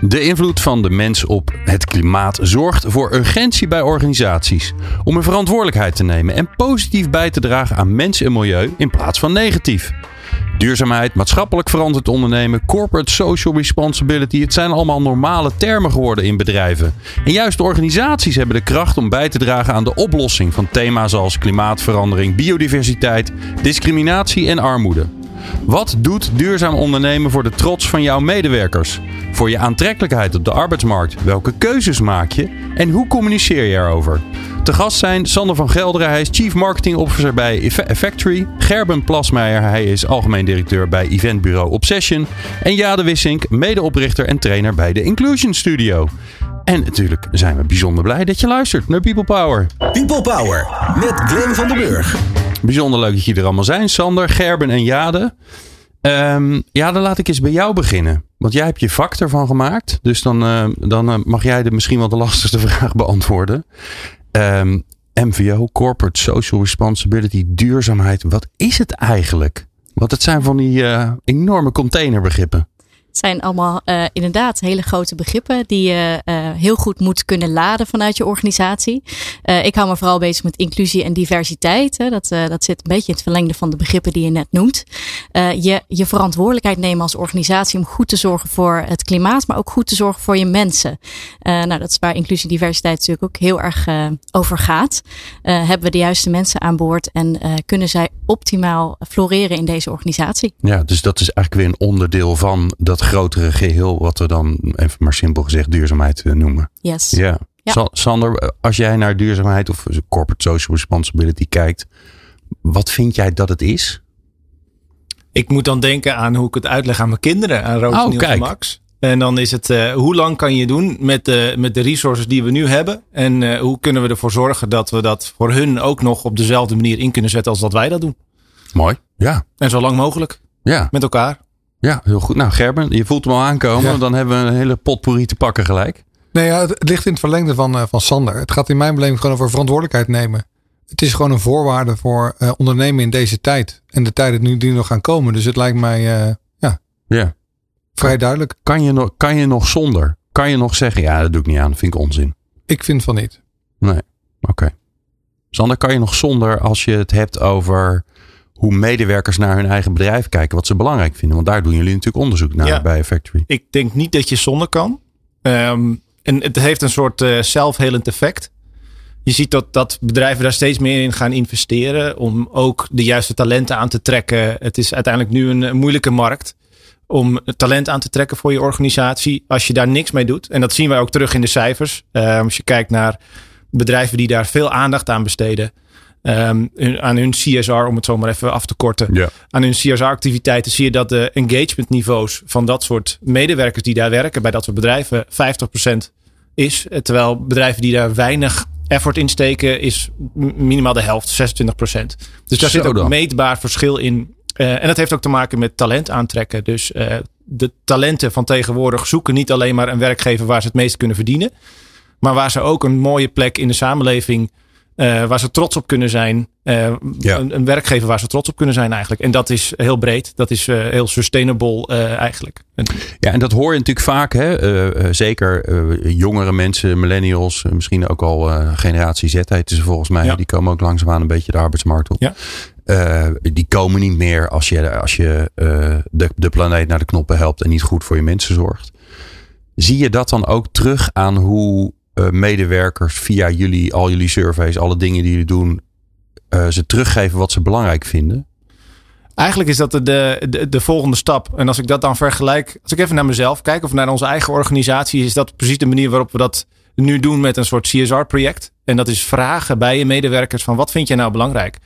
De invloed van de mens op het klimaat zorgt voor urgentie bij organisaties om een verantwoordelijkheid te nemen en positief bij te dragen aan mens en milieu in plaats van negatief. Duurzaamheid, maatschappelijk verantwoord ondernemen, corporate social responsibility. Het zijn allemaal normale termen geworden in bedrijven. En juist organisaties hebben de kracht om bij te dragen aan de oplossing van thema's als klimaatverandering, biodiversiteit, discriminatie en armoede. Wat doet duurzaam ondernemen voor de trots van jouw medewerkers? Voor je aantrekkelijkheid op de arbeidsmarkt? Welke keuzes maak je? En hoe communiceer je erover? Te gast zijn Sander van Gelderen, hij is Chief Marketing Officer bij Factory. Gerben Plasmeijer, hij is algemeen directeur bij eventbureau Obsession. En Jade Wissink, medeoprichter en trainer bij de Inclusion Studio. En natuurlijk zijn we bijzonder blij dat je luistert naar People Power. People Power met Glenn van den Burg. Bijzonder leuk dat jullie er allemaal zijn. Sander, Gerben en Jade. Um, ja, dan laat ik eens bij jou beginnen. Want jij hebt je vak ervan gemaakt. Dus dan, uh, dan uh, mag jij de misschien wel de lastigste vraag beantwoorden. Um, MVO, Corporate Social Responsibility, duurzaamheid. Wat is het eigenlijk? Want het zijn van die uh, enorme containerbegrippen zijn allemaal uh, inderdaad hele grote begrippen die je uh, heel goed moet kunnen laden vanuit je organisatie. Uh, ik hou me vooral bezig met inclusie en diversiteit. Hè. Dat, dat zit een beetje in het verlengde van de begrippen die je net noemt. je, je verantwoordelijkheid nemen als organisatie om goed te zorgen voor het klimaat, maar ook goed te zorgen voor je mensen. nou, dat is waar inclusie en diversiteit natuurlijk ook heel erg over gaat. hebben we de juiste mensen aan boord en kunnen zij optimaal floreren in deze organisatie? Ja, dus dat is eigenlijk weer een onderdeel van dat grotere geheel, wat we dan even maar simpel gezegd duurzaamheid eh, noemen. Yes. Ja. ja. Sander, als jij naar duurzaamheid of corporate social responsibility kijkt, wat vind jij dat het is? Ik moet dan denken aan hoe ik het uitleg aan mijn kinderen, aan Roos oh, en Max. En dan is het, uh, hoe lang kan je doen met de, met de resources die we nu hebben? En uh, hoe kunnen we ervoor zorgen dat we dat voor hun ook nog op dezelfde manier in kunnen zetten als dat wij dat doen? Mooi, ja. En zo lang mogelijk. Ja. Met elkaar. Ja, heel goed. Nou, Gerben, je voelt hem al aankomen. Dan hebben we een hele potpourri te pakken gelijk. Nee, ja, het, ligt in het verlengde van, uh, van Sander. Het gaat in mijn beleving gewoon over verantwoordelijkheid nemen. Het is gewoon een voorwaarde voor uh, ondernemen in deze tijd. En de tijden nu die nog gaan komen. Dus het lijkt mij uh, ja, ja, vrij duidelijk. Kan je, nog, kan je nog zonder? Kan je nog zeggen, ja, dat doe ik niet aan. Dat vind ik onzin. Ik vind van niet. Nee, oké. Sander, kan je nog zonder als je het hebt over hoe medewerkers naar hun eigen bedrijf kijken, wat ze belangrijk vinden. Want daar doen jullie natuurlijk onderzoek naar ja, bij Factory. Ik denk niet dat je zonder kan. Um, en het heeft een soort uh, zelfhelend effect. Je ziet dat, dat bedrijven daar steeds meer in gaan investeren om ook de juiste talenten aan te trekken. Het is uiteindelijk nu een, een moeilijke markt om talent aan te trekken voor je organisatie als je daar niks mee doet. En dat zien wij ook terug in de cijfers. Um, als je kijkt naar bedrijven die daar veel aandacht aan besteden Um, aan hun CSR, om het zo maar even af te korten. Ja. Aan hun CSR-activiteiten zie je dat de engagementniveaus van dat soort medewerkers die daar werken, bij dat soort bedrijven, 50% is. Terwijl bedrijven die daar weinig effort in steken, is minimaal de helft, 26%. Dus daar zit ook een meetbaar verschil in. Uh, en dat heeft ook te maken met talent aantrekken. Dus uh, de talenten van tegenwoordig zoeken niet alleen maar een werkgever waar ze het meest kunnen verdienen. Maar waar ze ook een mooie plek in de samenleving uh, waar ze trots op kunnen zijn. Uh, ja. een, een, werkgever waar ze trots op kunnen zijn eigenlijk. En dat is heel breed. Dat is uh, heel sustainable eigenlijk. Ja, en dat hoor je natuurlijk vaak. Hè? zeker jongere mensen, millennials. misschien ook al generatie Z heet ze volgens mij. Ja. Die komen ook langzaamaan een beetje de arbeidsmarkt op. Ja. die komen niet meer als je, als je de, de planeet naar de knoppen helpt. En niet goed voor je mensen zorgt. Zie je dat dan ook terug aan hoe medewerkers via jullie, al jullie surveys, alle dingen die jullie doen, uh, ze teruggeven wat ze belangrijk vinden? Eigenlijk is dat de, de, de, volgende stap. En als ik dat dan vergelijk, als ik even naar mezelf kijk of naar onze eigen organisatie, is dat precies de manier waarop we dat nu doen met een soort CSR-project. En dat is vragen bij je medewerkers van wat vind je nou belangrijk?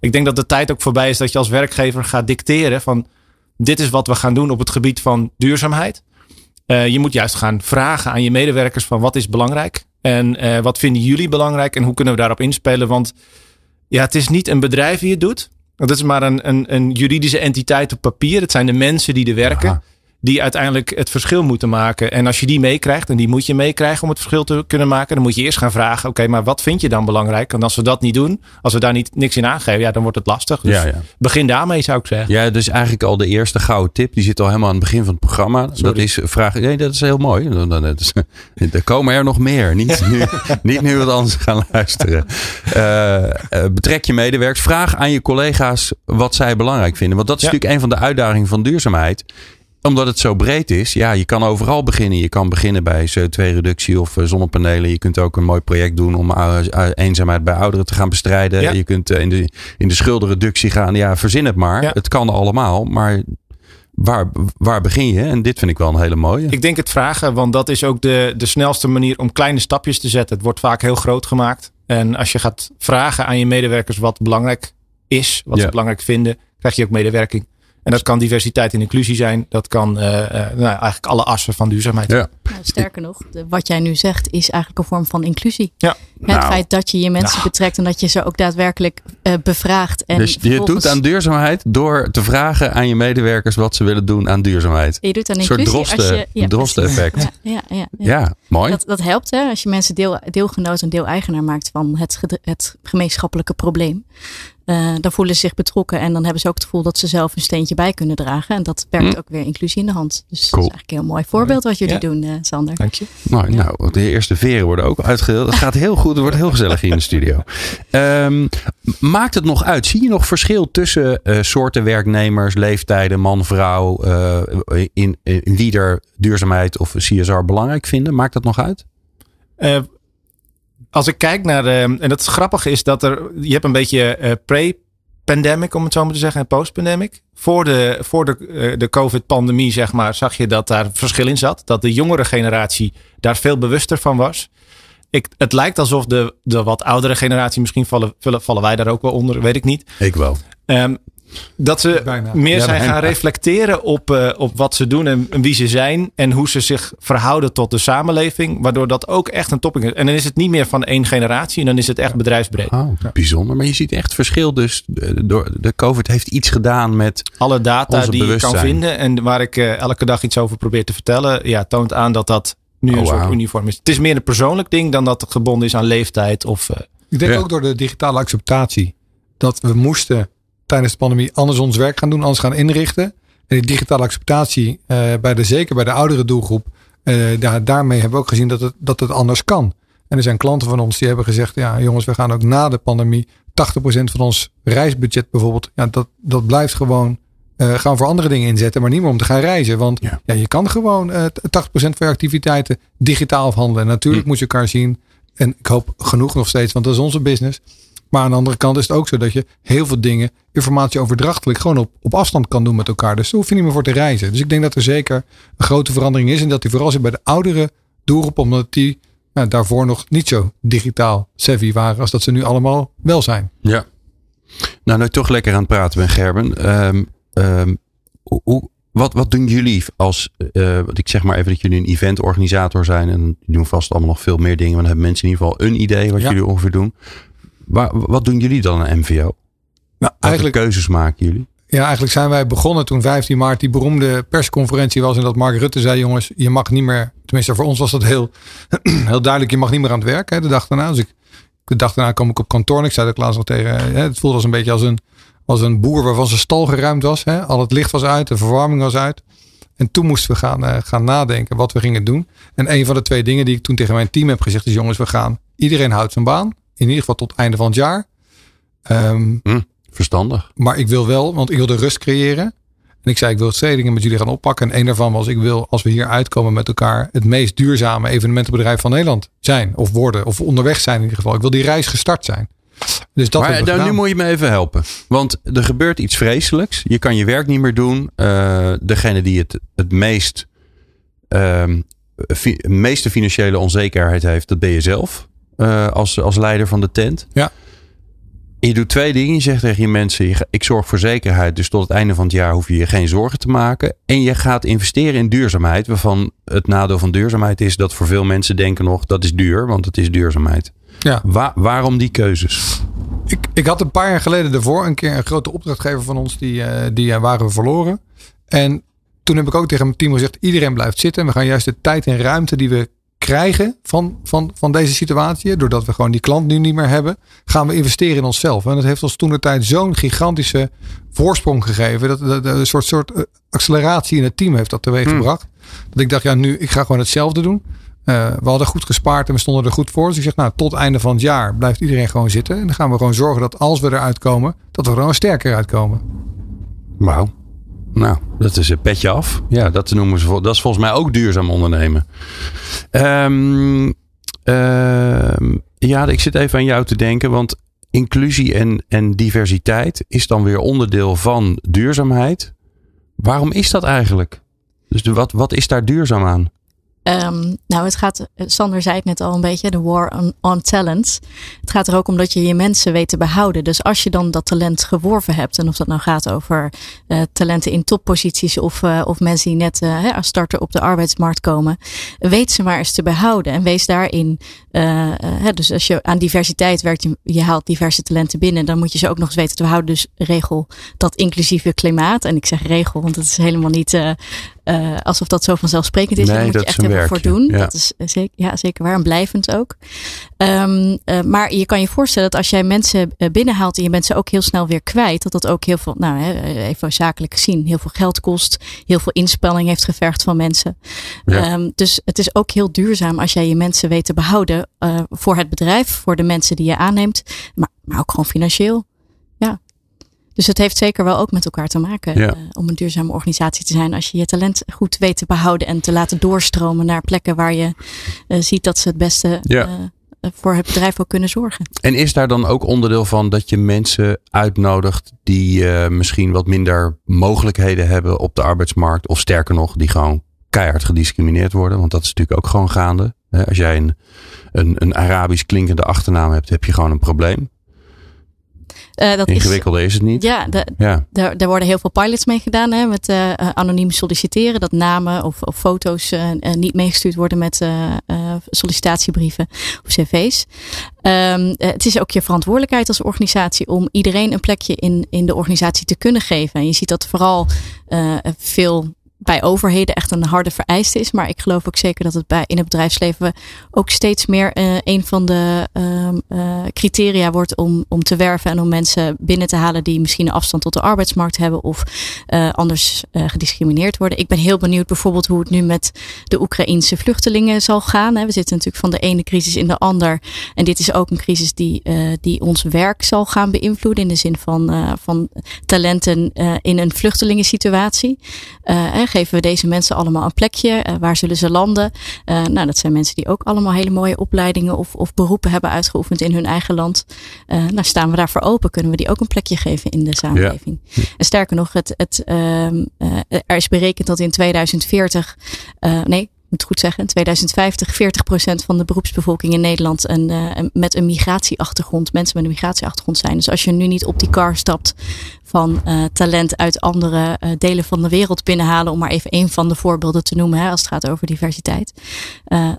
Ik denk dat de tijd ook voorbij is dat je als werkgever gaat dicteren van dit is wat we gaan doen op het gebied van duurzaamheid. Uh, je moet juist gaan vragen aan je medewerkers van wat is belangrijk en uh, wat vinden jullie belangrijk en hoe kunnen we daarop inspelen? Want ja, het is niet een bedrijf die het doet. Dat is maar een, een, een juridische entiteit op papier. Het zijn de mensen die er werken. Die uiteindelijk het verschil moeten maken. En als je die meekrijgt, en die moet je meekrijgen om het verschil te kunnen maken. Dan moet je eerst gaan vragen: oké, maar wat vind je dan belangrijk? En als we dat niet doen, als we daar niet, niks in aangeven, ja, dan wordt het lastig. Dus Ja, ja. begin daarmee, zou ik zeggen. Ja, dus eigenlijk al de eerste gouden tip. Die zit al helemaal aan het begin van het programma. Dat is vragen. Nee, dat is heel mooi. Er komen er nog meer. Niet nu, niet nu wat anders gaan luisteren. Eh, eh, betrek je medewerkers. Vraag aan je collega's wat zij belangrijk vinden. Want dat is Ja. natuurlijk een van de uitdagingen van duurzaamheid. Omdat het zo breed is. Ja, je kan overal beginnen. Je kan beginnen bij CO2-reductie of eh, zonnepanelen. Je kunt ook een mooi project doen om eh, eh, eenzaamheid bij ouderen te gaan bestrijden. Ja. Je kunt in de, in de schuldenreductie gaan. Ja, verzin het maar. Ja. Het kan allemaal. Maar waar, waar begin je? En dit vind ik wel een hele mooie. Ik denk het vragen, want dat is ook de, de snelste manier om kleine stapjes te zetten. Het wordt vaak heel groot gemaakt. En als je gaat vragen aan je medewerkers wat belangrijk is, wat Ja. ze belangrijk vinden, krijg je ook medewerking. En dat kan diversiteit en inclusie zijn. Dat kan eh, eh, nou, eigenlijk alle assen van duurzaamheid. Ja. Nou, sterker nog, de- wat jij nu zegt is eigenlijk een vorm van inclusie. Ja. Het Nou. feit dat je je mensen betrekt en dat je ze ook daadwerkelijk eh, bevraagt. En dus je vervolgens- doet aan duurzaamheid door te vragen aan je medewerkers wat ze willen doen aan duurzaamheid. je doet aan Een soort inclusie als drosten, je... Ja, drosten-effect. precies. Ja, ja, ja, ja. Ja, mooi. Dat, dat helpt hè, als je mensen deel, deelgenoot en deel-eigenaar maakt van het, het gemeenschappelijke probleem. Eh, dan voelen ze zich betrokken en dan hebben ze ook het gevoel dat ze zelf een steentje bij kunnen dragen. En dat werkt Hm. ook weer inclusie in de hand. Dus Cool. dat is eigenlijk een heel mooi voorbeeld wat jullie Ja. doen, eh, Sander. Dank je. Mooi. Ja. Nou, de eerste veren worden ook uitgedeeld. Het gaat heel goed. Het wordt heel gezellig hier in de studio. Ehm, maakt het nog uit? Zie je nog verschil tussen eh, soorten werknemers, leeftijden, man, vrouw, eh, in, in wie er duurzaamheid of CSR belangrijk vinden? Maakt dat nog uit? Eh, als ik kijk naar de. En het grappige is dat er. Je hebt een beetje eh, pre-pandemic, om het zo maar te zeggen, en post-pandemic. Voor de, voor de, eh, de COVID-pandemie, zeg maar, zag je dat daar verschil in zat. Dat de jongere generatie daar veel bewuster van was. Ik, het lijkt alsof de, de wat oudere generatie, misschien vallen, vallen, vallen wij daar ook wel onder, weet ik niet. Ik wel. Ehm, dat ze Bijna. meer Ja, zijn bijna. gaan reflecteren op, eh, op wat ze doen en, en wie ze zijn. En hoe ze zich verhouden tot de samenleving. Waardoor dat ook echt een topping is. En dan is het niet meer van één generatie. En dan is het echt bedrijfsbreed. Oh, bijzonder. Maar je ziet echt verschil. Dus eh, door, de COVID heeft iets gedaan met. Alle data Onze die je kan vinden. En waar ik eh, elke dag iets over probeer te vertellen. Ja, toont aan dat dat nu Oh, een soort uniform is. Het is meer een persoonlijk ding dan dat het gebonden is aan leeftijd. Of, eh, Ik denk Ja. ook door de digitale acceptatie. Dat we moesten tijdens de pandemie anders ons werk gaan doen, anders gaan inrichten. En die digitale acceptatie, eh, bij de, zeker bij de oudere doelgroep, eh, daar, daarmee hebben we ook gezien dat het, dat het anders kan. En er zijn klanten van ons die hebben gezegd, ja jongens, we gaan ook na de pandemie 80% van ons reisbudget bijvoorbeeld, ja, dat, dat blijft gewoon, eh, gaan voor andere dingen inzetten, maar niet meer om te gaan reizen. Want Ja. ja. je kan gewoon eh 80% van je activiteiten digitaal afhandelen. En natuurlijk Hm. moet je elkaar zien. En ik hoop genoeg nog steeds, want dat is onze business. Maar aan de andere kant is het ook zo dat je heel veel dingen, informatie overdrachtelijk, gewoon op, op afstand kan doen met elkaar. Dus daar hoef je niet meer voor te reizen. Dus ik denk dat er zeker een grote verandering is. En dat die vooral zit bij de oudere doelgroep, omdat die nou, daarvoor nog niet zo digitaal savvy waren als dat ze nu allemaal wel zijn. Ja. Nou, nu toch lekker aan het praten ben, Gerben. Ehm, ehm, hoe- wat, wat doen jullie als, eh, want ik zeg maar even dat jullie een eventorganisator zijn. En jullie doen vast allemaal nog veel meer dingen. Maar dan hebben mensen in ieder geval een idee wat Ja. jullie ongeveer doen. Waar, wat doen jullie dan aan MVO? Nou, eigenlijk, keuzes maken jullie? ja, eigenlijk zijn wij begonnen toen 15 maart die beroemde persconferentie was. En dat Mark Rutte zei, jongens, je mag niet meer, tenminste voor ons was dat heel, heel duidelijk, je mag niet meer aan het werk. Hè, de dag daarna. Dus ik, de dag daarna kwam ik op kantoor en ik zei dat laatst nog tegen, hè, het voelde als een beetje als een, als een boer waarvan zijn stal geruimd was. Hè. Al het licht was uit, de verwarming was uit. En toen moesten we gaan, eh, gaan nadenken wat we gingen doen. En een van de twee dingen die ik toen tegen mijn team heb gezegd is, jongens, we gaan, iedereen houdt zijn baan. In ieder geval tot het einde van het jaar. Ehm, Verstandig. maar ik wil wel, want ik wil de rust creëren. En ik zei, ik wil twee dingen met jullie gaan oppakken. En één daarvan was, ik wil, als we hier uitkomen met elkaar, het meest duurzame evenementenbedrijf van Nederland zijn. Of worden, of onderweg zijn in ieder geval. Ik wil die reis gestart zijn. Dus dat maar nu moet je me even helpen. Want er gebeurt iets vreselijks. Je kan je werk niet meer doen. Eh, degene die het het meest, ehm, fi- meeste financiële onzekerheid heeft, dat ben je zelf. eh, als, als leider van de tent. Ja. Je doet twee dingen. Je zegt tegen je mensen, ik zorg voor zekerheid. Dus tot het einde van het jaar hoef je je geen zorgen te maken. En je gaat investeren in duurzaamheid. Waarvan het nadeel van duurzaamheid is dat voor veel mensen denken nog, dat is duur. Want het is duurzaamheid. Ja. Wa- waarom die keuzes? ik, ik had een paar jaar geleden ervoor een keer een grote opdrachtgever van ons, die, uh, die uh, waren we verloren. En toen heb ik ook tegen mijn team gezegd, iedereen blijft zitten. We gaan juist de tijd en ruimte die we krijgen van, van, van deze situatie, doordat we gewoon die klant nu niet meer hebben, gaan we investeren in onszelf. En dat heeft ons toen de tijd zo'n gigantische voorsprong gegeven. Dat, dat, een soort, soort eh, acceleratie in het team heeft dat teweeg gebracht. Hmm. Dat ik dacht, ja, nu, ik ga gewoon hetzelfde doen. Uh, we hadden goed gespaard en we stonden er goed voor. Dus ik zeg, nou, tot het einde van het jaar blijft iedereen gewoon zitten. En dan gaan we gewoon zorgen dat als we eruit komen, dat we er gewoon sterker uitkomen. Wauw. Nou, dat is een petje af. Ja, dat noemen ze. Dat is volgens mij ook duurzaam ondernemen. Um, uh, ja, ik zit even aan jou te denken, want inclusie en, en diversiteit is dan weer onderdeel van duurzaamheid. Waarom is dat eigenlijk? Dus de, wat, wat is daar duurzaam aan? Um, nou, het gaat, Sander zei het net al een beetje, de war on, talent. Het gaat er ook om dat je je mensen weet te behouden. Dus als je dan dat talent geworven hebt, en of dat nou gaat over uh, talenten in topposities of, uh, of mensen die net uh, als starter op de arbeidsmarkt komen, weet ze maar eens te behouden en wees daarin. dus als je aan diversiteit werkt, je, je haalt diverse talenten binnen, dan moet je ze ook nog eens weten te behouden. Dus regel dat inclusieve klimaat. En ik zeg regel, want het is helemaal niet uh, alsof dat zo vanzelfsprekend is. Nee, Daar moet je echt hebben voor doen. Ja. Dat is eh, zeker, ja, zeker waar. En blijvend ook. Um, uh, maar je kan je voorstellen dat als jij mensen binnenhaalt en je bent ze ook heel snel weer kwijt, dat dat ook heel veel, nou even zakelijk gezien, heel veel geld kost. Heel veel inspanning heeft gevergd van mensen. Ja. Um, dus het is ook heel duurzaam als jij je mensen weet te behouden uh, voor het bedrijf, voor de mensen die je aanneemt, maar, maar ook gewoon financieel. Dus het heeft zeker wel ook met elkaar te maken ja. uh, om een duurzame organisatie te zijn. Als je je talent goed weet te behouden en te laten doorstromen naar plekken waar je uh, ziet dat ze het beste ja. uh, voor het bedrijf ook kunnen zorgen. En is daar dan ook onderdeel van dat je mensen uitnodigt die misschien wat minder mogelijkheden hebben op de arbeidsmarkt? Of sterker nog, die gewoon keihard gediscrimineerd worden? Want dat is natuurlijk ook gewoon gaande. Als jij een, een, een Arabisch klinkende achternaam hebt, heb je gewoon een probleem. Uh, dat Ingewikkelder is, is, het niet. Ja, de, ja. Daar, daar worden heel veel pilots mee gedaan. Hè, met uh, anoniem solliciteren. Dat namen of, of foto's uh, niet meegestuurd worden met sollicitatiebrieven of cv's. Um, het is ook je verantwoordelijkheid als organisatie om iedereen een plekje in, in de organisatie te kunnen geven. En je ziet dat vooral veel bij overheden echt een harde vereiste is. Maar ik geloof ook zeker dat het bij, in het bedrijfsleven ook steeds meer uh, een van de uh, criteria wordt om, om te werven en om mensen binnen te halen die misschien een afstand tot de arbeidsmarkt hebben of uh, anders gediscrimineerd worden. Ik ben heel benieuwd bijvoorbeeld hoe het nu met de Oekraïense vluchtelingen zal gaan. We zitten natuurlijk van de ene crisis in de ander. En dit is ook een crisis die, die ons werk zal gaan beïnvloeden in de zin van, van talenten in een vluchtelingensituatie geven we deze mensen allemaal een plekje? Uh, waar zullen ze landen? Uh, nou, dat zijn mensen die ook allemaal hele mooie opleidingen of, of beroepen hebben uitgeoefend in hun eigen land. Uh, nou, staan we daarvoor open? Kunnen we die ook een plekje geven in de samenleving? Ja. En sterker nog, het, het, ehm, er is berekend dat in 2040, nee, moet goed zeggen, in 2050 40% van de beroepsbevolking in Nederland een, uh, met een migratieachtergrond, mensen met een migratieachtergrond zijn. Dus als je nu niet op die car stapt van uh, talent uit andere uh, delen van de wereld binnenhalen, om maar even een van de voorbeelden te noemen, hè, als het gaat over diversiteit,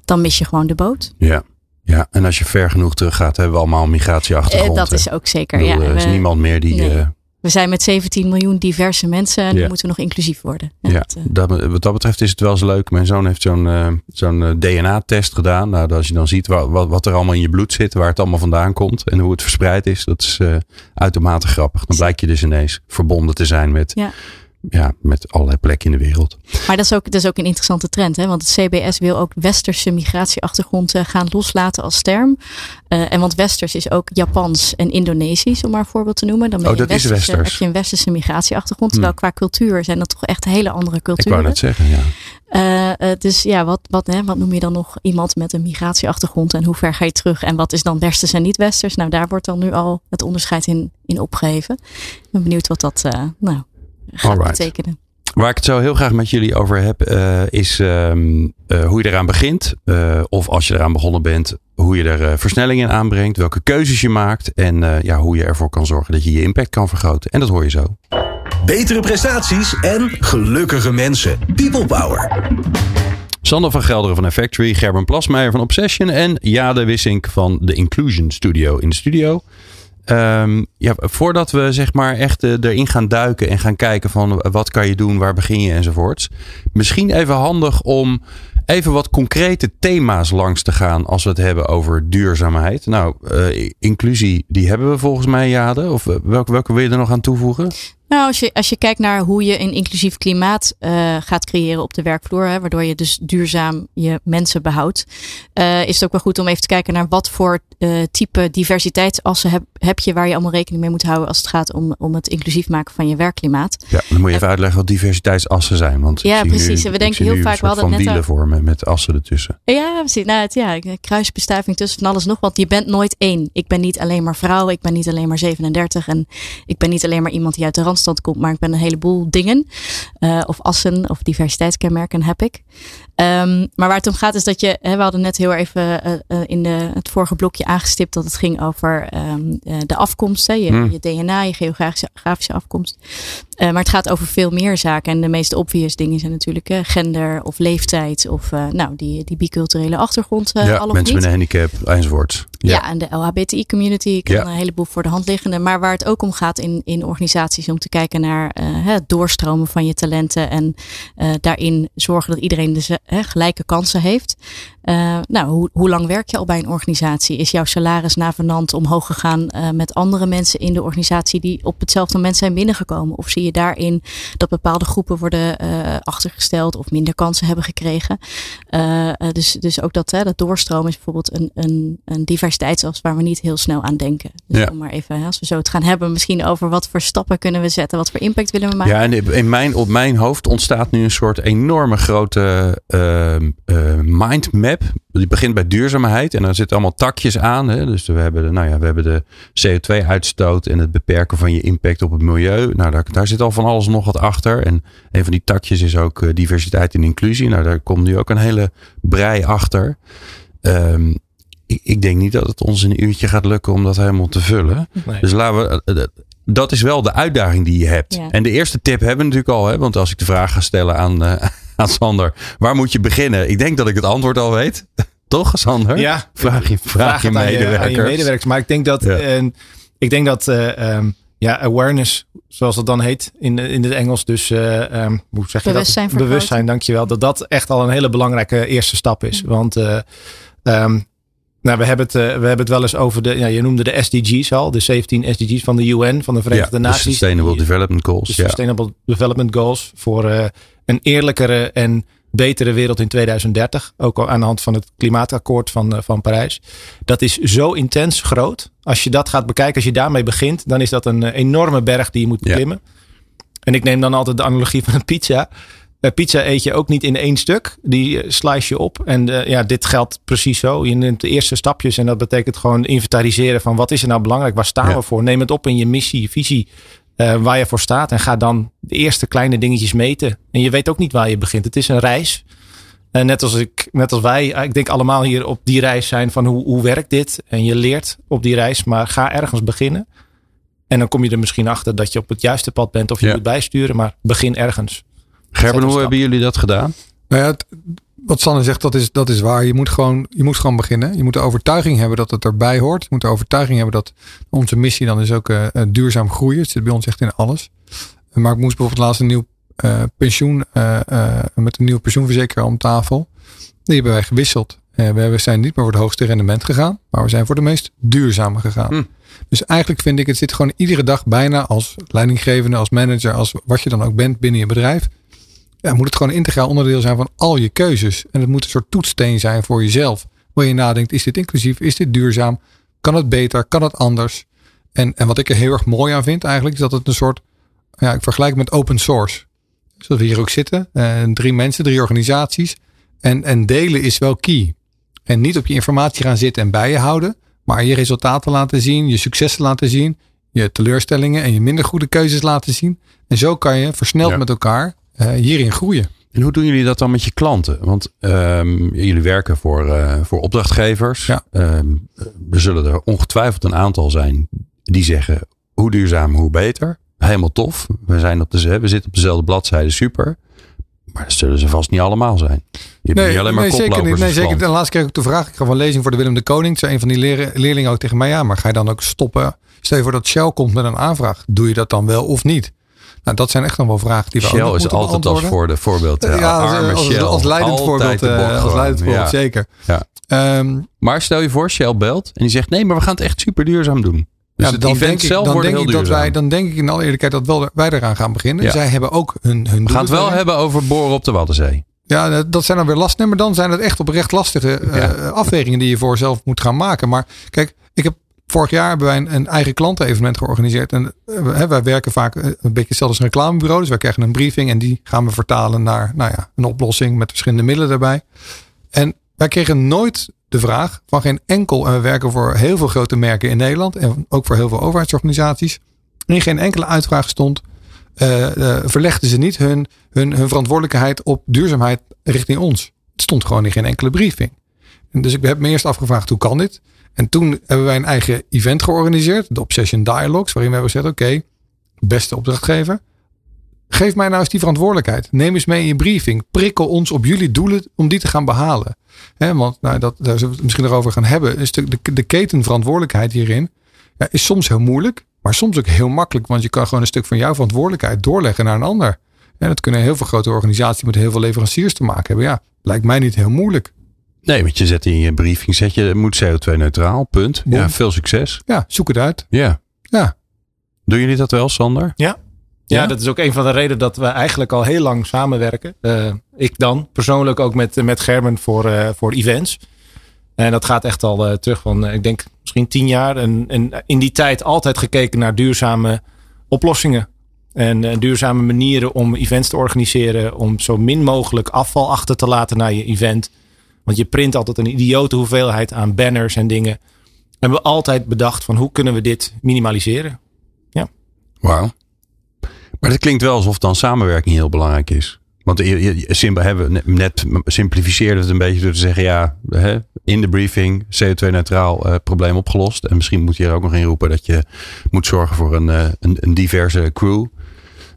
dan mis je gewoon de boot. Ja. Ja, en als je ver genoeg terug gaat, hebben we allemaal een migratieachtergrond. dat is ook zeker. ja, er is niemand meer die. Nee. We zijn met 17 miljoen diverse mensen en ja. moeten we nog inclusief worden. Ja, ja dat, uh, wat dat betreft is het wel eens leuk. Mijn zoon heeft zo'n uh, zo'n uh, DNA-test gedaan. Nou, als je dan ziet wat, wat, wat, er allemaal in je bloed zit, waar het allemaal vandaan komt en hoe het verspreid is, dat is uitermate grappig. Dan blijkt je dus ineens verbonden te zijn met ja ja, met allerlei plekken in de wereld. Maar dat is ook, dat is ook een interessante trend. Hè? Want het CBS wil ook westerse migratieachtergrond uh, gaan loslaten als term. Uh, en want westers is ook Japans en Indonesisch, om maar een voorbeeld te noemen. Dan ben oh, dat is westers. heb je een westerse migratieachtergrond. Terwijl hmm. qua cultuur zijn dat toch echt hele andere culturen. Ik wou net zeggen, ja. Uh, dus ja, wat, wat, hè, wat noem je dan nog iemand met een migratieachtergrond en hoe ver ga je terug en wat is dan westers en niet westers? Nou, daar wordt dan nu al het onderscheid in, in opgegeven. Ik ben benieuwd wat dat nou, gaat Alright. betekenen. Waar ik het zo heel graag met jullie over heb, uh, is um, uh, hoe je eraan begint. Uh, of als je eraan begonnen bent, hoe je er versnelling in aanbrengt. Welke keuzes je maakt. En ja, hoe je ervoor kan zorgen dat je je impact kan vergroten. En dat hoor je zo. Betere prestaties en gelukkige mensen. People Power. Sander van Gelderen van Effectory, Gerben Plasmeijer van Obsession en Jade Wissink van de Inclusion Studio in de studio. Ehm, ja, voordat we zeg maar echt eh, erin gaan duiken en gaan kijken van wat kan je doen, waar begin je enzovoorts. Misschien even handig om even wat concrete thema's langs te gaan als we het hebben over duurzaamheid. Nou, uh, inclusie, die hebben we volgens mij, Jade. Of welke, welke wil je er nog aan toevoegen? Nou, als je, als je kijkt naar hoe je een inclusief klimaat uh, gaat creëren op de werkvloer, hè, waardoor je dus duurzaam je mensen behoudt, uh, is het ook wel goed om even te kijken naar wat voor uh, type diversiteitsassen heb, heb je waar je allemaal rekening mee moet houden als het gaat om, om het inclusief maken van je werkklimaat. Ja, dan moet je even uitleggen wat diversiteitsassen zijn. Want ja, precies. Nu, we denken heel vaak, we hadden net wielen vormen met assen ertussen. Ja, precies. Nou, het, ja, kruisbestuiving tussen van alles nog, want je bent nooit één. Ik ben niet alleen maar vrouw, ik ben niet alleen maar 37 en ik ben niet alleen maar iemand die uit de rand komt, maar ik ben een heleboel dingen. Uh, of assen of diversiteitskenmerken heb ik. Um, maar waar het om gaat is dat je, hè, we hadden net heel even uh, uh, in de, het vorige blokje aangestipt dat het ging over um, de afkomst, hè, je, hmm. je, DNA, je geografische, geografische afkomst. maar het gaat over veel meer zaken. En de meest obvious dingen zijn natuurlijk gender of leeftijd of nou, die, die biculturele achtergrond. ja, al of mensen niet. met een handicap enzovoort. Ja. ja, en de LHBTI community kan ja. een heleboel voor de hand liggende. Maar waar het ook om gaat in, in organisaties om te kijken naar het doorstromen van je talenten en daarin zorgen dat iedereen de hè, gelijke kansen heeft. Uh, nou, hoe, hoe lang werk je al bij een organisatie? Is jouw salaris navenant omhoog gegaan uh, met andere mensen in de organisatie die op hetzelfde moment zijn binnengekomen? Of zie je daarin dat bepaalde groepen worden uh, achtergesteld of minder kansen hebben gekregen? dus, dus ook dat, hè, dat doorstromen is bijvoorbeeld een, een, een diversiteitsas waar we niet heel snel aan denken. Dus ja. om maar even, als we zo het gaan hebben, misschien over wat voor stappen kunnen we zetten, wat voor impact willen we maken? Ja, en in mijn, op mijn hoofd ontstaat nu een soort enorme grote uh, mindmap. Die begint bij duurzaamheid en daar zitten allemaal takjes aan. Hè? Dus we hebben, de, nou ja, we hebben de CO2-uitstoot en het beperken van je impact op het milieu. Nou, daar, daar zit al van alles nog wat achter. En een van die takjes is ook uh, diversiteit en inclusie. Nou, daar komt nu ook een hele brei achter. Um, ik, ik, denk niet dat het ons een uurtje gaat lukken om dat helemaal te vullen. Nee. Dus laten we dat is wel de uitdaging die je hebt. Ja. En de eerste tip hebben we natuurlijk al. Hè? Want als ik de vraag ga stellen aan, uh, aan Sander. Waar moet je beginnen? Ik denk dat ik het antwoord al weet. Toch, Sander? Ja. Vraag je, vraag, vraag je medewerkers. Aan je, medewerkers. Maar ik denk dat, ja. uh, ik denk dat uh, um, ja, awareness, zoals dat dan heet in, in het Engels. Dus um, hoe zeg je Bewustzijn dat? Bewustzijn, dankjewel. Dat dat echt al een hele belangrijke eerste stap is. Want um, nou, we hebben, het, uh, we hebben het wel eens over de, ja, je noemde de SDG's al, de 17 SDG's van de UN, van de Verenigde ja, Naties. De Sustainable Development Goals. De Sustainable Development Goals voor uh, een eerlijkere en betere wereld in 2030. Ook al aan de hand van het klimaatakkoord van, uh, van Parijs. Dat is zo intens groot. Als je dat gaat bekijken, als je daarmee begint, dan is dat een enorme berg die je moet beklimmen. Ja. En ik neem dan altijd de analogie van een pizza. Pizza eet je ook niet in één stuk. Die uh, slice je op. En uh, ja, dit geldt precies zo. Je neemt de eerste stapjes. En dat betekent gewoon inventariseren van wat is er nou belangrijk? Waar staan ja. we voor? Neem het op in je missie, je visie. waar je voor staat. En ga dan de eerste kleine dingetjes meten. En je weet ook niet waar je begint. Het is een reis. En net als ik, net als wij, ik denk allemaal hier op die reis zijn van hoe, hoe werkt dit? En je leert op die reis. Maar ga ergens beginnen. En dan kom je er misschien achter dat je op het juiste pad bent. Of je ja. moet bijsturen. Maar begin ergens. Gerben, hoe hebben jullie dat gedaan? Nou ja, het, wat Sanne zegt, dat is, dat is waar. Je moet, gewoon, je moet gewoon beginnen. Je moet de overtuiging hebben dat het erbij hoort. Je moet de overtuiging hebben dat onze missie dan is ook uh, duurzaam groeien. Het zit bij ons echt in alles. Maar ik moest bijvoorbeeld laatst een nieuw uh, pensioen, uh, met een nieuwe pensioenverzekeraar om tafel. Die hebben wij gewisseld. we zijn niet meer voor het hoogste rendement gegaan, maar we zijn voor de meest duurzame gegaan. Hm. Dus eigenlijk vind ik, het zit gewoon iedere dag bijna als leidinggevende, als manager, als wat je dan ook bent binnen je bedrijf ja, moet het gewoon een integraal onderdeel zijn van al je keuzes. En het moet een soort toetssteen zijn voor jezelf. Waar je nadenkt, is dit inclusief? Is dit duurzaam? Kan het beter? Kan het anders? En, en wat ik er heel erg mooi aan vind eigenlijk, is dat het een soort, ja, ik vergelijk met open source. Dus dat we hier ook zitten, eh, drie mensen, drie organisaties. En, en delen is wel key. En niet op je informatie gaan zitten en bij je houden, maar je resultaten laten zien, je successen laten zien, je teleurstellingen en je minder goede keuzes laten zien. En zo kan je versneld ja. met elkaar hierin groeien. En hoe doen jullie dat dan met je klanten? Want um, jullie werken voor, uh, voor opdrachtgevers. Ja. Um, er zullen er ongetwijfeld een aantal zijn die zeggen: hoe duurzaam, hoe beter. Helemaal tof. We, zijn op de, we zitten op dezelfde bladzijde, super. Maar dat zullen ze vast niet allemaal zijn. Je hebt niet alleen maar nee, zeker niet. Nee, zeker. En laatst kreeg ik de vraag. Ik gaf een lezing voor de Willem de Koning. Zei een van die leerlingen ook tegen mij. Ja, maar ga je dan ook stoppen? Stel je voor dat Shell komt met een aanvraag. Doe je dat dan wel of niet? Nou, dat zijn echt nog wel vragen die we Shell is altijd als voor de voorbeeld. eh, Ja, als, arme als, Shell. als leidend voorbeeld. als leidend voorbeeld, Ja. zeker. Ja. Ehm, Maar stel je voor, Shell belt en die zegt: nee, maar we gaan het echt super duurzaam doen. Dus ja, het dan denk ik, zelf dan denk ik dat wij, dan denk ik in alle eerlijkheid dat wel wij eraan gaan beginnen. Ja. Zij hebben ook hun, hun we gaan het wel hebben over boren op de Waddenzee. Ja, dat- zijn dan weer lastig. maar dan zijn het echt oprecht lastige eh, afwegingen die je voor jezelf moet gaan maken. Maar kijk, ik heb vorig jaar hebben wij een, een eigen klantenevenement georganiseerd. En eh, wij werken vaak eh, een beetje hetzelfde als een reclamebureau. Dus wij krijgen een briefing en die gaan we vertalen naar nou ja, een oplossing met verschillende middelen daarbij. En wij kregen nooit de vraag van geen enkel, en we werken voor heel veel grote merken in Nederland en ook voor heel veel overheidsorganisaties. In geen enkele uitvraag stond, eh, verlegden ze niet hun, hun, hun verantwoordelijkheid op duurzaamheid richting ons. Het stond gewoon in geen enkele briefing. En dus ik heb me eerst afgevraagd, hoe kan dit? En toen hebben wij een eigen event georganiseerd, de Obsession Dialogues, waarin we hebben gezegd, oké, beste opdrachtgever, geef mij nou eens die verantwoordelijkheid. Neem eens mee in je briefing. Prikkel ons op jullie doelen om die te gaan behalen. Want nou, dat, daar zullen we het misschien nog over gaan hebben. De, de, de ketenverantwoordelijkheid hierin ja, is soms heel moeilijk, maar soms ook heel makkelijk. Want je kan gewoon een stuk van jouw verantwoordelijkheid doorleggen naar een ander. En dat kunnen heel veel grote organisaties met heel veel leveranciers te maken hebben. Ja, lijkt mij niet heel moeilijk. Nee, want je zet in je briefing, zet je, moet CO2-neutraal, punt. Boom. Ja, veel succes. Ja, zoek het uit. Ja. Ja. Doen jullie dat wel, Sander? Ja. Ja, dat is ook een van de redenen dat we eigenlijk al heel lang samenwerken. Eh, ik dan persoonlijk ook met, met Gerben voor, eh, voor events. En dat gaat echt al eh, terug van, ik denk misschien tien jaar. En, en in die tijd altijd gekeken naar duurzame oplossingen. En eh, duurzame manieren om events te organiseren. Om zo min mogelijk afval achter te laten naar je event. Want je print altijd een idiote hoeveelheid aan banners en dingen. We hebben altijd bedacht van hoe kunnen we dit minimaliseren. Wauw. Maar het klinkt wel alsof dan samenwerking heel belangrijk is. Want simpel hebben we net simplificeerde het een beetje door te zeggen: ja, hè, in de briefing CO2-neutraal eh, probleem opgelost. En misschien moet je er ook nog in roepen dat je moet zorgen voor een, eh, een, een diverse crew.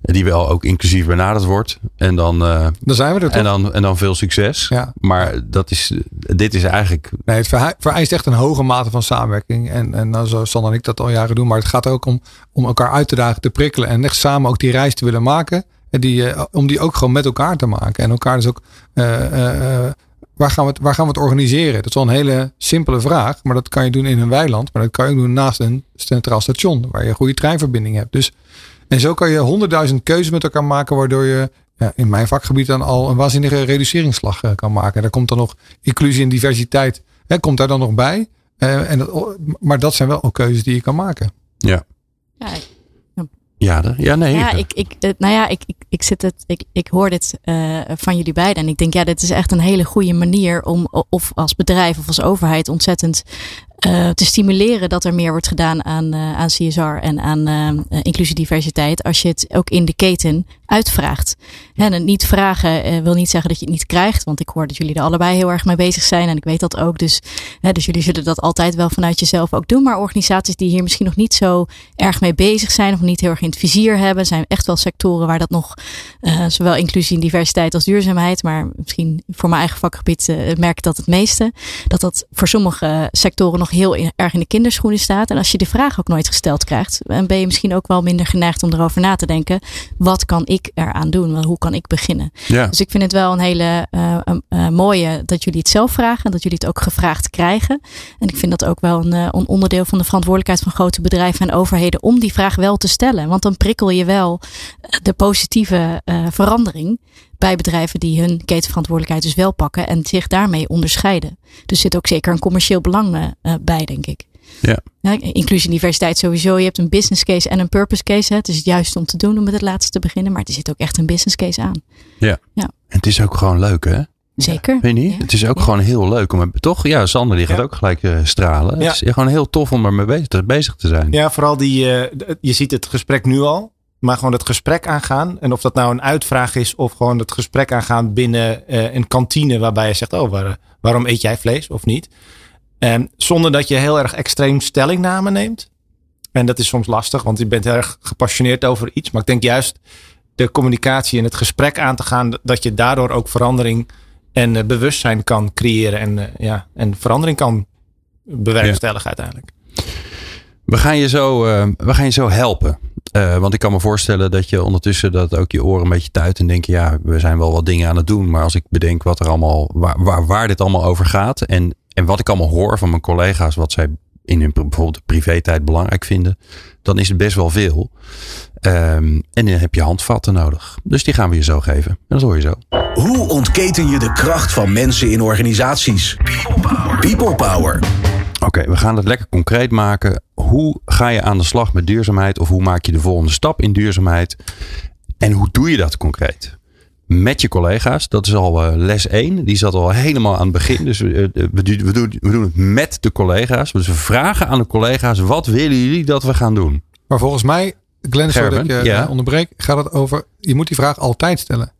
Die wel ook inclusief benaderd wordt. En dan, eh, Dan zijn we er toch? en dan, en dan veel succes. Ja. Maar dat is, dit is eigenlijk. Nee, het vereist echt een hoge mate van samenwerking. En, en nou, zo Sander en ik dat al jaren doen. Maar het gaat ook om, om elkaar uit te dagen, te prikkelen. En echt samen ook die reis te willen maken. En die, eh, om die ook gewoon met elkaar te maken. En elkaar dus ook... eh, waar, gaan we het, waar gaan we het organiseren? Dat is wel een hele simpele vraag. Maar dat kan je doen in een weiland. Maar dat kan je ook doen naast een centraal station. Waar je een goede treinverbinding hebt. Dus, en zo kan je honderdduizend keuzes met elkaar maken. Waardoor je ja, in mijn vakgebied dan al een waanzinnige reduceringsslag eh, kan maken. En daar komt dan nog inclusie en diversiteit. Hè, komt daar dan nog bij. Eh, en dat, maar dat zijn wel ook keuzes die je kan maken. Ja, Ja, ik- ja, ja nee. Ja, ik, ik, eh, nou ja, ik, ik, ik, zit het, ik, ik hoor dit eh, van jullie beiden. En ik denk, ja, dit is echt een hele goede manier om, of als bedrijf of als overheid, ontzettend eh, te stimuleren dat er meer wordt gedaan aan, eh, aan CSR en aan eh, eh, inclusie diversiteit. Als je het ook in de keten uitvraagt. En het niet vragen wil niet zeggen dat je het niet krijgt. Want ik hoor dat jullie er allebei heel erg mee bezig zijn. En ik weet dat ook. Dus, dus jullie zullen dat altijd wel vanuit jezelf ook doen. Maar organisaties die hier misschien nog niet zo erg mee bezig zijn. Of niet heel erg in het vizier hebben. Zijn echt wel sectoren waar dat nog zowel inclusie en diversiteit als duurzaamheid. Maar misschien voor mijn eigen vakgebied merk ik dat het meeste. Dat dat voor sommige sectoren nog heel erg in de kinderschoenen staat. En als je de vraag ook nooit gesteld krijgt. Dan ben je misschien ook wel minder geneigd om erover na te denken. Wat kan ik eraan doen? Hoe kan ik beginnen? ja. Dus ik vind het wel een hele eh, eh, mooie dat jullie het zelf vragen. En dat jullie het ook gevraagd krijgen. En ik vind dat ook wel een, eh, een onderdeel van de verantwoordelijkheid van grote bedrijven en overheden. Om die vraag wel te stellen. Want dan prikkel je wel de positieve verandering. Bij bedrijven die hun ketenverantwoordelijkheid dus wel pakken. En zich daarmee onderscheiden. Dus zit ook zeker een commercieel belang eh, eh, bij, denk ik. Ja. inclusie en diversiteit sowieso. Je hebt een business case en een purpose case. Hè. Het is juist om te doen om met het laatste te beginnen. Maar er zit ook echt een business case aan. En het is ook gewoon leuk, hè? Zeker. Weet je niet? Ja. Het is ook Ja. gewoon heel leuk om. Toch? Ja, Sander die gaat Ja. ook gelijk eh, stralen. Ja. Het is gewoon heel tof om ermee bezig te, bezig te zijn. Ja, vooral die, eh, je ziet het gesprek nu al. Maar gewoon het gesprek aangaan. En of dat nou een uitvraag is of gewoon het gesprek aangaan binnen eh, een kantine. Waarbij je zegt, oh waar- waarom eet jij vlees of niet? En zonder dat je heel erg extreem stellingname neemt. En dat is soms lastig, want je bent heel erg gepassioneerd over iets. Maar ik denk juist de communicatie en het gesprek aan te gaan, dat je daardoor ook verandering en uh, bewustzijn kan creëren en, uh, ja, en verandering kan bewerkstelligen ja. uiteindelijk. We gaan je zo, we gaan je zo helpen. Want ik kan me voorstellen dat je ondertussen dat ook je oren een beetje tuit en denk ja, we zijn wel wat dingen aan het doen. Maar als ik bedenk wat er allemaal, waar, waar, waar dit allemaal over gaat en, en wat ik allemaal hoor van mijn collega's, wat zij in hun bijvoorbeeld privé-tijd belangrijk vinden, dan is het best wel veel. Um, en dan heb je handvatten nodig. Dus die gaan we je zo geven. En dat hoor je zo. Hoe ontketen je de kracht van mensen in organisaties? People Power. Oké, okay, we gaan het lekker concreet maken. Hoe ga je aan de slag met duurzaamheid? Of hoe maak je de volgende stap in duurzaamheid? En hoe doe je dat concreet? met je collega's. Dat is al uh, les 1. Die zat al helemaal aan het begin. Dus uh, we, we, doen, we doen het met de collega's. Dus we vragen aan de collega's: wat willen jullie dat we gaan doen? Maar volgens mij, Glenn, zodat ik je ja. onderbreek, gaat het over: je moet die vraag altijd stellen.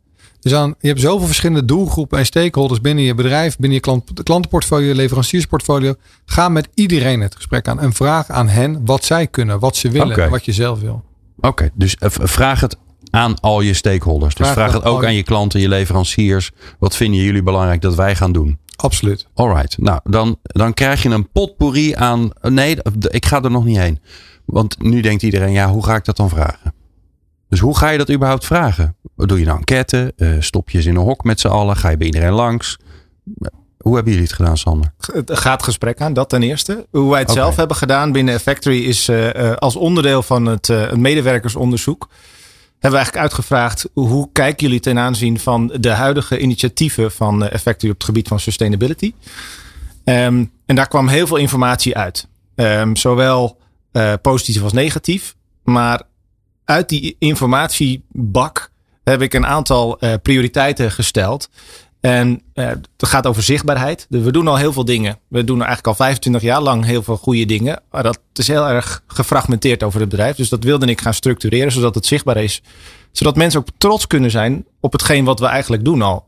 Dus je hebt zoveel verschillende doelgroepen en stakeholders binnen je bedrijf, binnen je klant, klantenportfolio, leveranciersportfolio. Ga met iedereen het gesprek aan en vraag aan hen wat zij kunnen, wat ze willen okay. en wat je zelf wil. Oké, okay, dus uh, vraag het aan al je stakeholders. Dus vraag, vraag het ook aan je klanten, je leveranciers. Wat vinden jullie belangrijk dat wij gaan doen? Absoluut. Alright. Nou, dan, dan krijg je een potpourri aan. Nee, ik ga er nog niet heen. Want nu denkt iedereen, ja, hoe ga ik dat dan vragen? Dus hoe ga je dat überhaupt vragen? Doe je nou enquête? Uh, stop je ze in een hok met z'n allen? Ga je bij iedereen langs? Hoe hebben jullie het gedaan, Sander? Het gaat gesprek aan, dat ten eerste. Hoe wij het okay. zelf hebben gedaan binnen Factory is uh, als onderdeel van het uh, medewerkersonderzoek hebben we eigenlijk uitgevraagd hoe kijken jullie ten aanzien van de huidige initiatieven van Effectory op het gebied van sustainability. Um, en daar kwam heel veel informatie uit. Um, zowel positief als negatief. Maar uit die informatiebak heb ik een aantal uh, prioriteiten gesteld. En uh, het gaat over zichtbaarheid. We doen al heel veel dingen. We doen eigenlijk al 25 jaar lang heel veel goede dingen. Maar dat is heel erg gefragmenteerd over het bedrijf. Dus dat wilde ik gaan structureren, zodat het zichtbaar is. Zodat mensen ook trots kunnen zijn op hetgeen wat we eigenlijk doen al.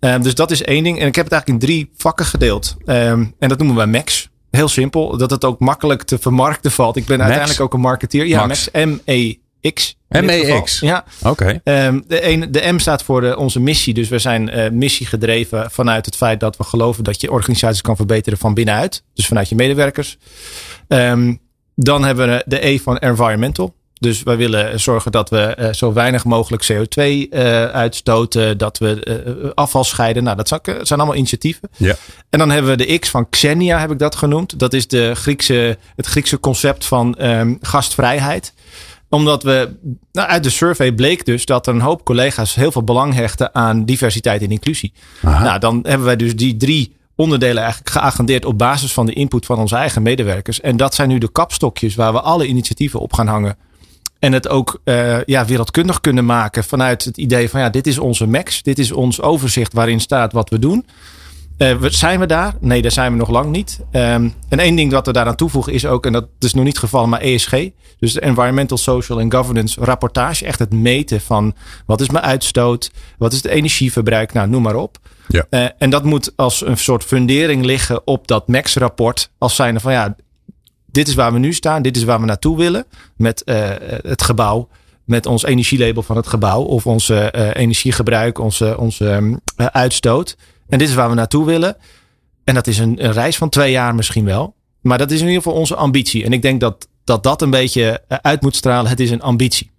Um, dus dat is één ding. En ik heb het eigenlijk in drie vakken gedeeld. Um, en dat noemen we MAX. Heel simpel. Dat het ook makkelijk te vermarkten valt. Ik ben Max? uiteindelijk ook een marketeer. Ja, Max. M-E. X. MEX. Ja. Oké. Okay. Um, de, de M staat voor de, onze missie. Dus we zijn uh, missiegedreven vanuit het feit dat we geloven dat je organisaties kan verbeteren van binnenuit. Dus vanuit je medewerkers. Um, dan hebben we de E van environmental. Dus wij willen zorgen dat we uh, zo weinig mogelijk CO2 uh, uitstoten. Dat we uh, afval scheiden. Nou, dat zijn allemaal initiatieven. Ja. En dan hebben we de X van Xenia, heb ik dat genoemd. Dat is de Griekse, het Griekse concept van um, gastvrijheid omdat we, nou, uit de survey bleek dus dat er een hoop collega's heel veel belang hechten aan diversiteit en inclusie. Aha. Nou, dan hebben wij dus die drie onderdelen eigenlijk geagendeerd op basis van de input van onze eigen medewerkers. En dat zijn nu de kapstokjes waar we alle initiatieven op gaan hangen. En het ook uh, ja, wereldkundig kunnen maken vanuit het idee van ja, dit is onze max. Dit is ons overzicht waarin staat wat we doen. Uh, zijn we daar? Nee, daar zijn we nog lang niet. Um, en één ding dat we daaraan toevoegen is ook, en dat is nog niet het geval, maar ESG. Dus de Environmental, Social and Governance rapportage. Echt het meten van wat is mijn uitstoot? Wat is het energieverbruik? Nou, noem maar op. Ja. Uh, en dat moet als een soort fundering liggen op dat MAX-rapport. Als zijnde van ja, dit is waar we nu staan. Dit is waar we naartoe willen met uh, het gebouw met ons energielabel van het gebouw of onze uh, energiegebruik, onze, onze um, uh, uitstoot. En dit is waar we naartoe willen. En dat is een, een, reis van twee jaar misschien wel. Maar dat is in ieder geval onze ambitie. En ik denk dat dat, dat een beetje uit moet stralen. Het is een ambitie.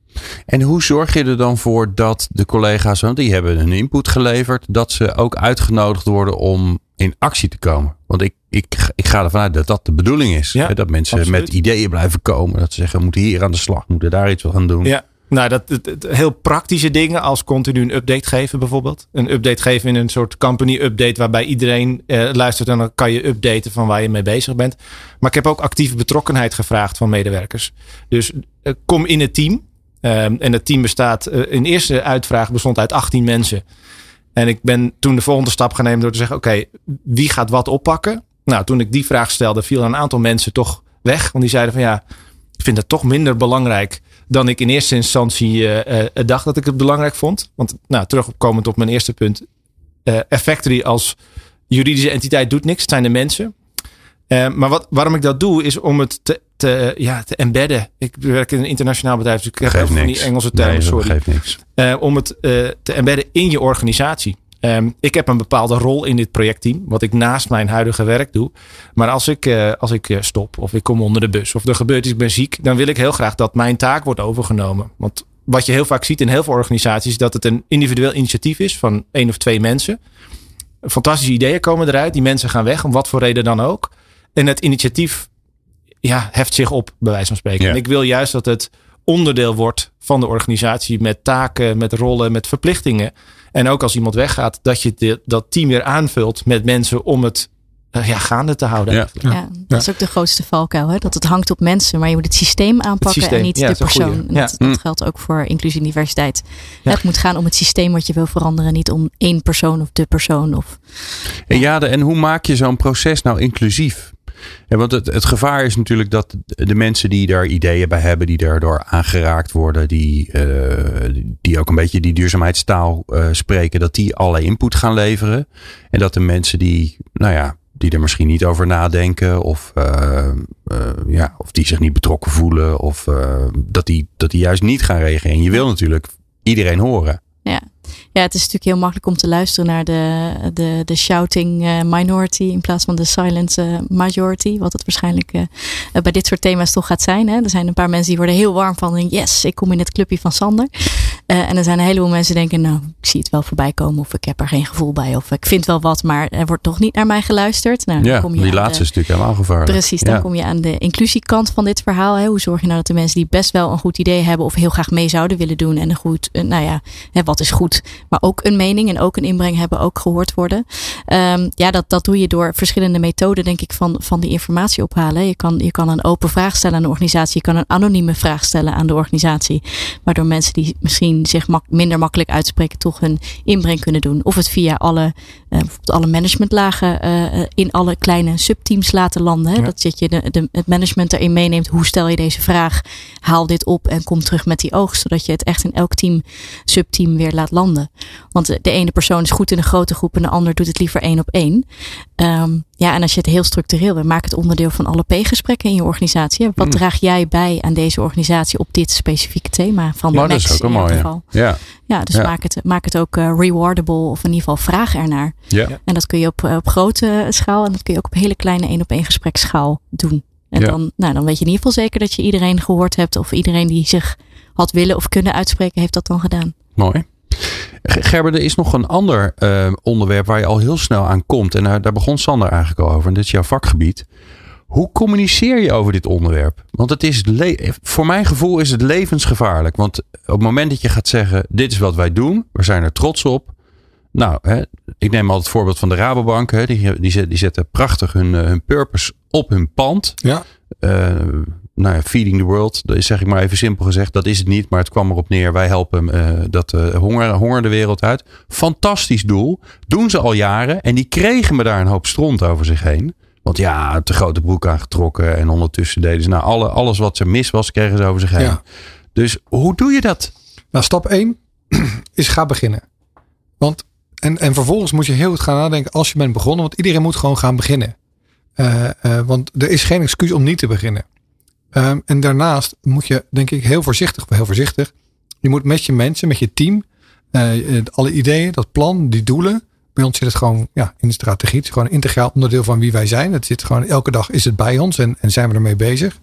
En hoe zorg je er dan voor dat de collega's, want die hebben hun input geleverd, dat ze ook uitgenodigd worden om in actie te komen? Want ik, ik, ik ga ervan uit dat dat de bedoeling is. Ja, hè? Dat mensen absoluut. met ideeën blijven komen. Dat ze zeggen, we moeten hier aan de slag, we moeten daar iets aan doen. Ja, nou, dat, het, heel praktische dingen als continu een update geven bijvoorbeeld. Een update geven in een soort company update waarbij iedereen eh, luistert en dan kan je updaten van waar je mee bezig bent. Maar ik heb ook actieve betrokkenheid gevraagd van medewerkers. Dus uh, kom in het team. Um, en het team bestaat, uh, in eerste uitvraag bestond uit 18 mensen. En ik ben toen de volgende stap gaan nemen door te zeggen, oké, wie gaat wat oppakken? Nou, toen ik die vraag stelde, viel een aantal mensen toch weg. Want die zeiden van ja, ik vind het toch minder belangrijk dan ik in eerste instantie uh, uh, dacht dat ik het belangrijk vond. Want nou, terugkomend op mijn eerste punt. Effectory als juridische entiteit doet niks. Het zijn de mensen. maar wat, waarom ik dat doe is om het te te, ja, te embedden. Ik werk in een internationaal bedrijf, dus ik veel van die Engelse termen, Nee, sorry. geeft niks. Eh, om het eh, te embedden in je organisatie. Ehm, ik heb een bepaalde rol in dit projectteam, wat ik naast mijn huidige werk doe. Maar als ik, eh, als ik eh, stop of ik kom onder de bus of er gebeurt iets, ik ben ziek, dan wil ik heel graag dat mijn taak wordt overgenomen. Want wat je heel vaak ziet in heel veel organisaties, is dat het een individueel initiatief is van één of twee mensen. Fantastische ideeën komen eruit, die mensen gaan weg, om wat voor reden dan ook. En het initiatief ja, heft zich op, bij wijze van spreken. Ja. En ik wil juist dat het onderdeel wordt van de organisatie met taken, met rollen, met verplichtingen. En ook als iemand weggaat, dat je de- dat team weer aanvult met mensen om het eh, ja, gaande te houden. Ja. dat is ook de grootste valkuil. Hè? Dat het hangt op mensen, maar je moet het systeem aanpakken systeem, en niet ja, de persoon. Dat, Hm. geldt ook voor inclusie en diversiteit. Ja. Het moet gaan om het systeem wat je wil veranderen, niet om één persoon of de persoon. Of, En ja, de- en hoe maak je zo'n proces nou inclusief? Ja, want het, het gevaar is natuurlijk dat de mensen die daar ideeën bij hebben, die daardoor aangeraakt worden, die, eh, die ook een beetje die duurzaamheidstaal eh, spreken, dat die alle input gaan leveren. En dat de mensen die, nou ja, die er misschien niet over nadenken, of, eh, ja, of die zich niet betrokken voelen, of dat, die, dat die juist niet gaan reageren. En je wil natuurlijk iedereen horen. ja, het is natuurlijk heel makkelijk om te luisteren naar de, de, de shouting eh, minority in plaats van de silent eh, majority. Wat het waarschijnlijk eh, bij dit soort thema's toch gaat zijn. Hè? Er zijn een paar mensen die worden heel warm van yes, ik kom in het clubje van Sander. Eh, en er zijn een heleboel mensen die denken, nou, ik zie het wel voorbij komen. Of ik heb er geen gevoel bij. Of ik vind wel wat, maar er wordt toch niet naar mij geluisterd. Nou, dan kom je die de- laatste is natuurlijk helemaal gevaarlijk. Precies, dan Ja. kom je aan de inclusiekant van dit verhaal. Hè. Hoe zorg je nou dat de mensen die best wel een goed idee hebben of heel graag mee zouden willen doen en een goed, eh, nou ja, hè, wat is goed, maar ook een mening en ook een inbreng hebben, ook gehoord worden. Ehm, ja, dat, dat doe je door verschillende methoden, denk ik, van, van die informatie ophalen. Je kan, je kan een open vraag stellen aan de organisatie, je kan een anonieme vraag stellen aan de organisatie, waardoor mensen die misschien zich mak- minder makkelijk uitspreken, toch hun inbreng kunnen doen. Of het via alle, eh, bijvoorbeeld alle managementlagen eh, eh, in alle kleine subteams laten landen. Hè? Ja. Dat je de, de, het management erin meeneemt. Hoe stel je deze vraag? Haal dit op en kom terug met die oogst. Zodat je het echt in elk team, subteam weer laat landen. Want de, de ene persoon is goed in een grote groep en de ander doet het liever één op één. Ehm, ja, en als je het heel structureel wil, maak het onderdeel van alle P-gesprekken in je organisatie. Wat Hmm. draag jij bij aan deze organisatie op dit specifieke thema van Maar dat Max is ook een mooie. Geval? Ja. Ja, dus Ja. Maak, het, maak het ook eh, rewardable of in ieder geval vraag ernaar. Ja. En dat kun je op, eh, op grote schaal en dat kun je ook op hele kleine één op één gesprekschaal doen. En Ja. dan, nou, dan weet je in ieder geval zeker dat je iedereen gehoord hebt of iedereen die zich had willen of kunnen uitspreken, heeft dat dan gedaan. Mooi. Gerber, er is nog een ander eh, onderwerp waar je al heel snel aan komt. En daar, daar begon Sander eigenlijk al over. En dit is jouw vakgebied. Hoe communiceer je over dit onderwerp? Want het is voor mijn gevoel is het levensgevaarlijk. Want op het moment dat je gaat zeggen: Dit is wat wij doen, we zijn er trots op. Nou, hè, ik neem altijd het voorbeeld van de Rabobank. Hè, die, die, zet- die zetten prachtig hun, eh, hun purpose op hun pand. Ja. Eh, nou ja, feeding the world, dat is zeg ik maar even simpel gezegd. Dat is het niet, maar het kwam erop neer. Wij helpen eh, dat honger, honger de wereld uit. Fantastisch doel. Doen ze al jaren. En die kregen me daar een hoop stront over zich heen. Want ja, te grote broek aangetrokken. En ondertussen deden ze nou alle, alles wat er mis was, kregen ze over zich heen. Ja. Dus hoe doe je dat? Nou, stap 1 is ga beginnen. Want, en, en vervolgens moet je heel goed gaan nadenken als je bent begonnen. Want iedereen moet gewoon gaan beginnen. Eh, eh, want er is geen excuus om niet te beginnen. Ehm, en daarnaast moet je, denk ik, heel voorzichtig, heel voorzichtig. Je moet met je mensen, met je team, eh, alle ideeën, dat plan, die doelen. Bij ons zit het gewoon ja, in de strategie. Het is gewoon een integraal onderdeel van wie wij zijn. Het zit gewoon elke dag is het bij ons en, en zijn we ermee bezig.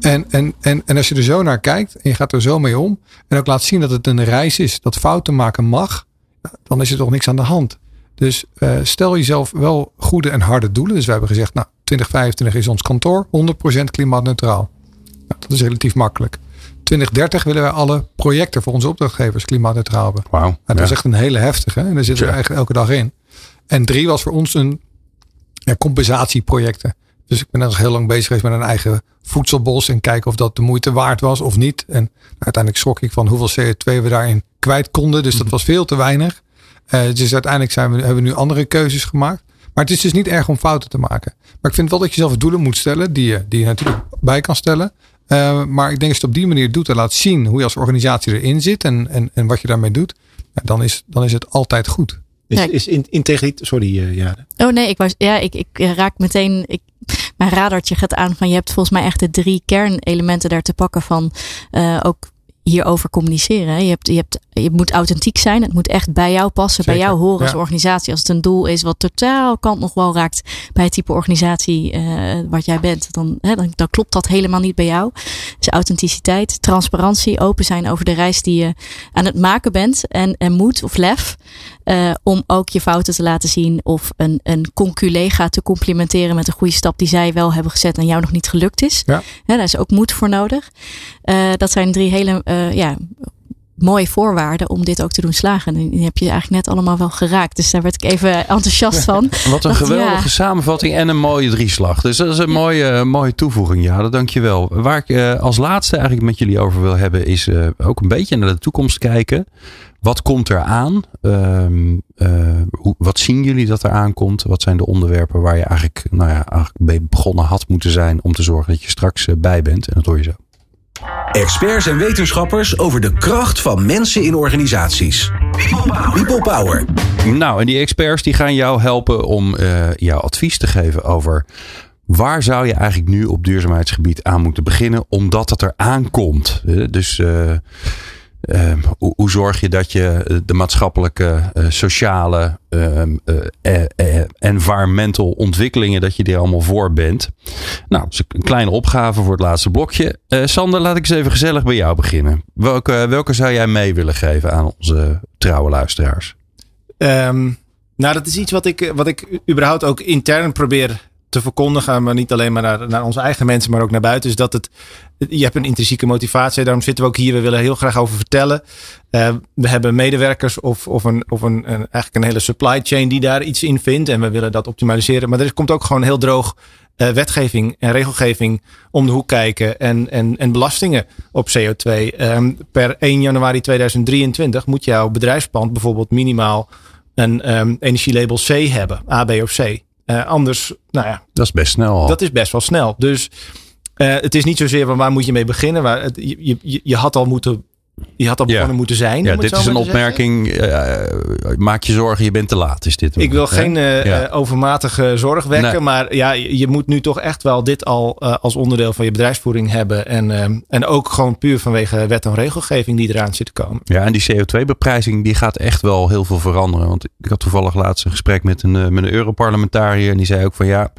En, en, en, en als je er zo naar kijkt en je gaat er zo mee om. En ook laat zien dat het een reis is, dat fouten maken mag. Dan is er toch niks aan de hand. Dus eh, stel jezelf wel goede en harde doelen. Dus we hebben gezegd, nou 2025 is ons kantoor 100% klimaatneutraal. Nou, dat is relatief makkelijk. 2030 willen wij alle projecten voor onze opdrachtgevers klimaatneutraal hebben. Wauw. Nou, dat Ja. is echt een hele heftige. En daar zitten we eigenlijk elke dag in. En drie was voor ons een ja, compensatieprojecten. Dus ik ben nog heel lang bezig geweest met een eigen voedselbos. En kijken of dat de moeite waard was of niet. En uiteindelijk schrok ik van hoeveel CO2 we daarin kwijt konden. Dus dat was veel te weinig. Eh, dus uiteindelijk zijn we, hebben we nu andere keuzes gemaakt. Maar het is dus niet erg om fouten te maken. Maar ik vind wel dat je zelf doelen moet stellen. Die je, die je natuurlijk bij kan stellen. Eh, maar ik denk als je het op die manier doet en laat zien hoe je als organisatie erin zit. En, en, en wat je daarmee doet. ja, dan, is, dan is het altijd goed. Is, Ja. is in, integriteit, sorry uh, Jade. Oh nee, ik was, ja, ik, ik raak meteen. Ik, mijn radartje gaat aan van je hebt volgens mij echt de drie kernelementen daar te pakken van uh, ook hierover communiceren. Je, hebt, je, hebt, je moet authentiek zijn. Het moet echt bij jou passen, bij jou horen als organisatie. Als het een doel is wat totaal kant nog wel raakt bij het type organisatie uh, wat jij bent, dan, hè, dan, dan, klopt dat helemaal niet bij jou. Dus authenticiteit, transparantie, open zijn over de reis die je aan het maken bent. En, en moed of lef uh, om ook je fouten te laten zien of een, een conculega te complimenteren met een goede stap die zij wel hebben gezet en jou nog niet gelukt is. Ja. daar is ook moed voor nodig. Uh, dat zijn drie hele uh, ja, mooie voorwaarden om dit ook te doen slagen. En die heb je eigenlijk net allemaal wel geraakt. Dus daar werd ik even enthousiast van. Wat een geweldige samenvatting en een mooie drieslag. Dus dat is een mooie, mooie toevoeging. Ja, dat dank je wel. Waar ik als laatste eigenlijk met jullie over wil hebben is ook een beetje naar de toekomst kijken. Wat komt er aan? Uh, hoe, wat zien jullie dat er aankomt? Wat zijn de onderwerpen waar je eigenlijk, nou ja, eigenlijk begonnen had moeten zijn om te zorgen dat je straks bij bent? En dat hoor je zo. Experts en wetenschappers over de kracht van mensen in organisaties. People Power. Nou, en die experts die gaan jou helpen om uh, jouw advies te geven over waar zou je eigenlijk nu op duurzaamheidsgebied aan moeten beginnen, omdat het er aankomt. Dus uh, uh, hoe, zorg je dat je de maatschappelijke, uh, sociale, uh, environmental ontwikkelingen, dat je die allemaal voor bent? Nou, dat is een kleine opgave voor het laatste blokje. Sander, laat ik eens even gezellig bij jou beginnen. Welke, welke zou jij mee willen geven aan onze trouwe luisteraars? Um, nou, dat is iets wat ik, wat ik überhaupt ook intern probeer te verkondigen, maar niet alleen maar naar, naar onze eigen mensen, maar ook naar buiten. Dus dat het, je hebt een intrinsieke motivatie. Daarom zitten we ook hier. We willen heel graag over vertellen. Uh, we hebben medewerkers of, of, een, of een, eigenlijk een hele supply chain die daar iets in vindt. En we willen dat optimaliseren. Maar er komt ook gewoon heel droog uh, wetgeving en regelgeving om de hoek kijken. En, en, en belastingen op CO2. Um, ehm, per 1 januari 2023 moet jouw bedrijfspand bijvoorbeeld minimaal een um, energielabel C hebben. A, B of C. Uh, anders, nou ja. Dat is best snel. Al. Dat is best wel snel. Dus uh, het is niet zozeer van waar moet je mee beginnen. Waar het, je, je, je had al moeten je had al begonnen ja. moeten zijn. Ja, dit is een opmerking. Uh, maak je zorgen, je bent te laat. Is dit Ik wil geen uh, ja. overmatige zorg wekken. Nee. Maar ja, je moet nu toch echt wel dit al uh, als onderdeel van je bedrijfsvoering hebben. En, en ook gewoon puur vanwege wet en regelgeving die eraan zit te komen. Ja, en die CO2-beprijzing die gaat echt wel heel veel veranderen. Want ik had toevallig laatst een gesprek met een, met een Europarlementariër. En die zei ook van ja,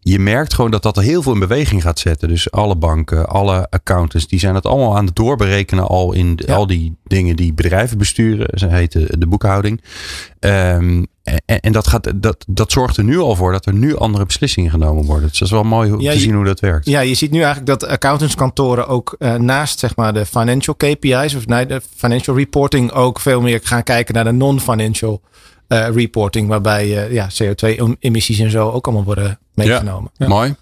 je merkt gewoon dat dat er heel veel in beweging gaat zetten. Dus alle banken, alle accountants, die zijn het allemaal aan het doorberekenen al in ja. al die dingen die bedrijven besturen. Ze heten de boekhouding. Um, en, en dat, gaat, dat, dat zorgt er nu al voor dat er nu andere beslissingen genomen worden. Dus dat is wel mooi om ja, te zien hoe dat werkt. Ja, je ziet nu eigenlijk dat accountantskantoren ook uh, naast zeg maar, de financial KPI's of nee, de financial reporting ook veel meer gaan kijken naar de non-financial uh, reporting. Waarbij uh, ja, CO2-emissies en zo ook allemaal worden meegenomen. Ja, ja. Mooi.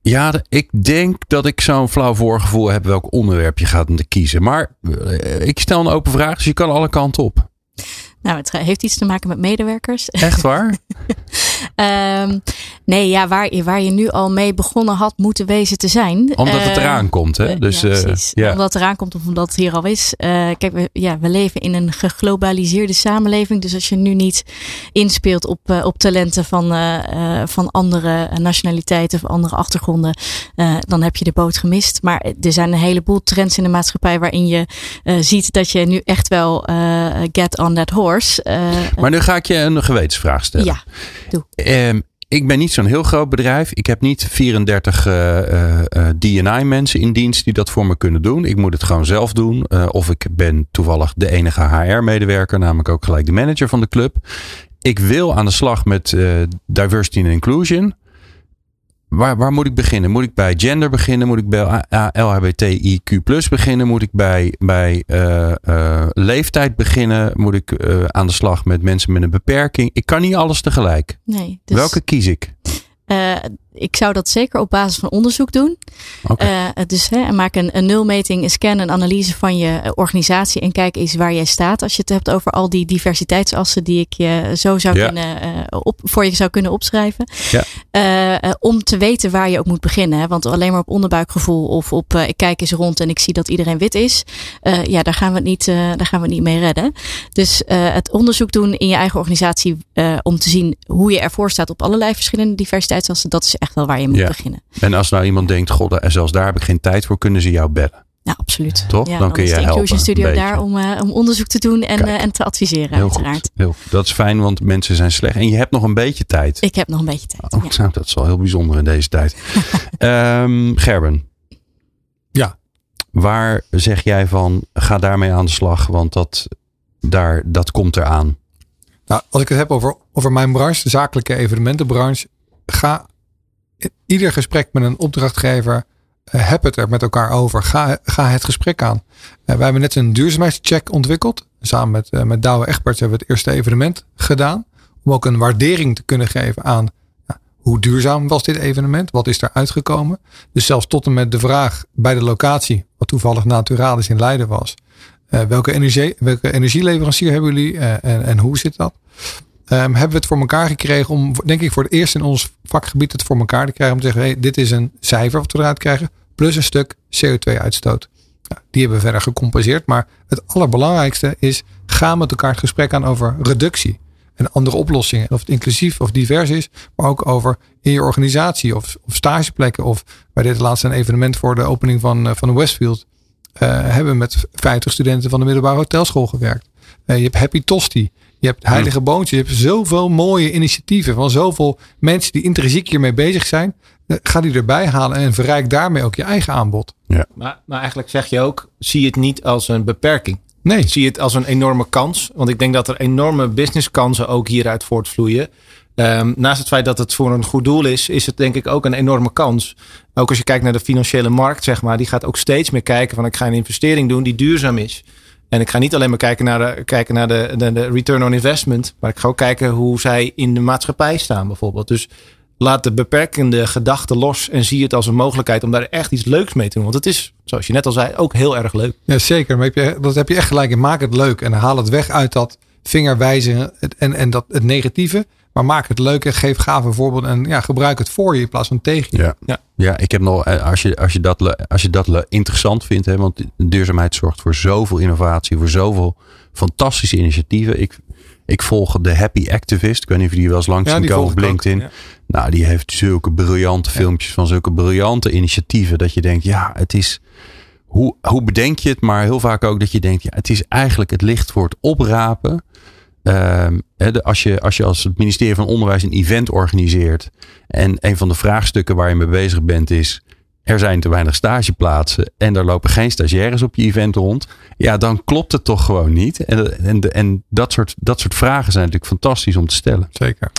Ja, ik denk dat ik zo'n flauw voorgevoel heb welk onderwerp je gaat kiezen. Maar ik stel een open vraag, dus je kan alle kanten op. Nou, het heeft iets te maken met medewerkers. Echt waar? um, nee, ja, waar, waar je nu al mee begonnen had moeten wezen te zijn. Omdat het eraan komt, hè? Dus, ja, precies. Uh, ja. Omdat het eraan komt of omdat het hier al is. Uh, kijk, we, ja, we leven in een geglobaliseerde samenleving. Dus als je nu niet inspeelt op, op talenten van, van andere nationaliteiten of andere achtergronden, dan heb je de boot gemist. Maar er zijn een heleboel trends in de maatschappij waarin je ziet dat je nu echt wel get on that horse. Maar nu ga ik je een gewetensvraag stellen. Ja, doe. Um, ik ben niet zo'n heel groot bedrijf. Ik heb niet 34 uh, uh, DNI-mensen in dienst die dat voor me kunnen doen. Ik moet het gewoon zelf doen. Uh, of ik ben toevallig de enige HR-medewerker, namelijk ook gelijk de manager van de club. Ik wil aan de slag met diversity and inclusion. Waar, waar moet ik beginnen? Moet ik bij gender beginnen? Moet ik bij LHBTIQ beginnen? Moet ik bij, bij uh, uh, leeftijd beginnen? Moet ik uh, aan de slag met mensen met een beperking? Ik kan niet alles tegelijk. Nee. Dus, Welke kies ik? Ik zou dat zeker op basis van onderzoek doen. Okay. Uh, dus hè, maak een, een nulmeting, een scan, een analyse van je organisatie. En kijk eens waar jij staat. Als je het hebt over al die diversiteitsassen die ik je zo zou Ja. kunnen, uh, op, voor je zou kunnen opschrijven. Ja. Uh, om te weten waar je ook moet beginnen. Hè? Want alleen maar op onderbuikgevoel of op ik kijk eens rond en ik zie dat iedereen wit is. ja, daar gaan we het niet, daar gaan we het niet mee redden. Dus het onderzoek doen in je eigen organisatie om te zien hoe je ervoor staat op allerlei verschillende diversiteitsassen. Dat is echt wel waar je moet Ja. beginnen. En als nou iemand denkt, god, en zelfs daar heb ik geen tijd voor, kunnen ze jou bellen. Ja, absoluut. Toch? Ja, Dan kun is je de helpen, Inclusion Studio een daar beetje. om, uh, om onderzoek te doen en, uh, en te adviseren, Heel uiteraard. goed. Heel goed. Dat is fijn, want mensen zijn slecht. En je hebt nog een beetje tijd. Ik heb nog een beetje tijd. Oh, nou, dat is wel heel bijzonder in deze tijd. um, Gerben. Ja. Waar zeg jij van, ga daarmee aan de slag, want dat, daar, dat komt eraan. Nou, als ik het heb over, over mijn branche, de zakelijke evenementenbranche, ga ieder gesprek met een opdrachtgever, uh, heb het er met elkaar over. Ga, ga het gesprek aan. Uh, wij hebben net een duurzaamheidscheck ontwikkeld. Samen met, uh, met Douwe Egberts hebben we het eerste evenement gedaan. Om ook een waardering te kunnen geven aan hoe duurzaam was dit evenement? Wat is er uitgekomen? Dus zelfs tot en met de vraag bij de locatie, wat toevallig Naturalis in Leiden was. Welke, energie, welke energieleverancier hebben jullie en, en, hoe zit dat? Um, hebben we het voor elkaar gekregen om, denk ik, voor het eerst in ons vakgebied het voor elkaar te krijgen. Om te zeggen, dit is een cijfer wat we eruit krijgen. Plus een stuk CO2-uitstoot. Nou, die hebben we verder gecompenseerd. Maar het allerbelangrijkste is, ga met elkaar het gesprek aan over reductie. En andere oplossingen. Of het inclusief of divers is. Maar ook over in je organisatie of, of stageplekken. Of bij dit laatste evenement voor de opening van, van de Westfield. Uh, hebben we met 50 studenten van de middelbare hotelschool gewerkt. Uh, je hebt Happy Tosti. Je hebt Heilige Boontjes. Je hebt zoveel mooie initiatieven van zoveel mensen die intrinsiek hiermee bezig zijn. Uh, ga die erbij halen en verrijk daarmee ook je eigen aanbod. Ja. Maar, maar eigenlijk zeg je ook, zie het niet als een beperking. Nee. Zie het als een enorme kans. Want ik denk dat er enorme businesskansen ook hieruit voortvloeien. Um, naast het feit dat het voor een goed doel is, is het denk ik ook een enorme kans. Ook als je kijkt naar de financiële markt, zeg maar, die gaat ook steeds meer kijken van ik ga een investering doen die duurzaam is. En ik ga niet alleen maar kijken naar de, kijken naar de, de, de return on investment, maar ik ga ook kijken hoe zij in de maatschappij staan bijvoorbeeld. Dus laat de beperkende gedachten los en zie het als een mogelijkheid om daar echt iets leuks mee te doen. Want het is, zoals je net al zei, ook heel erg leuk. Ja, zeker. Maar heb je, dat heb je echt gelijk in. Maak het leuk en haal het weg uit dat vingerwijzen en, en dat, het negatieve. Maar maak het leuk en geef gave voorbeelden. En ja, gebruik het voor je in plaats van tegen je. Ja, ja. ja ik heb nog, als je, als je dat, als je dat interessant vindt, hè, want duurzaamheid zorgt voor zoveel innovatie, voor zoveel fantastische initiatieven. Ik, ik volg de Happy Activist. Ik weet niet of je die wel eens langs Ja, zien komen op ook, LinkedIn. ja. Nou, die heeft zulke briljante filmpjes van zulke briljante initiatieven. Dat je denkt, ja, het is. Hoe, hoe bedenk je het? Maar heel vaak ook dat je denkt, ja, het is eigenlijk het licht voor het oprapen. Ehm, als, je, als je als het ministerie van Onderwijs een event organiseert. En een van de vraagstukken waar je mee bezig bent is. Er zijn te weinig stageplaatsen en er lopen geen stagiaires op je event rond. Ja, dan klopt het toch gewoon niet. En, en, en dat, soort, dat soort vragen zijn natuurlijk fantastisch om te stellen. Zeker.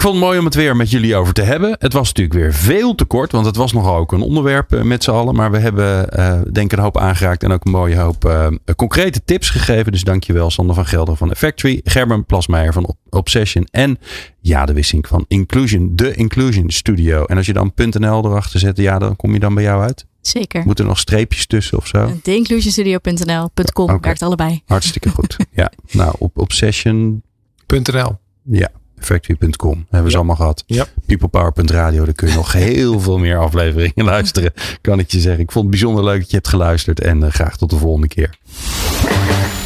Ik vond het mooi om het weer met jullie over te hebben. Het was natuurlijk weer veel te kort, want het was nogal ook een onderwerp eh, met z'n allen. Maar we hebben eh, denk ik een hoop aangeraakt en ook een mooie hoop eh, concrete tips gegeven. Dus dankjewel Sander van Gelder van Effectory, Gerben Plasmeijer van Obsession en ja, de Wissink van Inclusion, de Inclusion Studio. En als je dan .nl erachter zet, ja, dan kom je dan bij jou uit. Zeker. Moeten er nog streepjes tussen of zo? Theinclusionstudio.nl.com Oké. werkt allebei. Hartstikke goed. ja, nou op Obsession, .nl. ja, Factory.com. Hebben we ze allemaal gehad. Ja. Peoplepower.radio. Daar kun je nog heel veel meer afleveringen luisteren. Kan ik je zeggen. Ik vond het bijzonder leuk dat je hebt geluisterd. En eh, graag tot de volgende keer.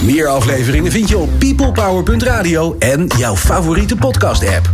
Meer afleveringen vind je op peoplepower.radio en jouw favoriete podcast app.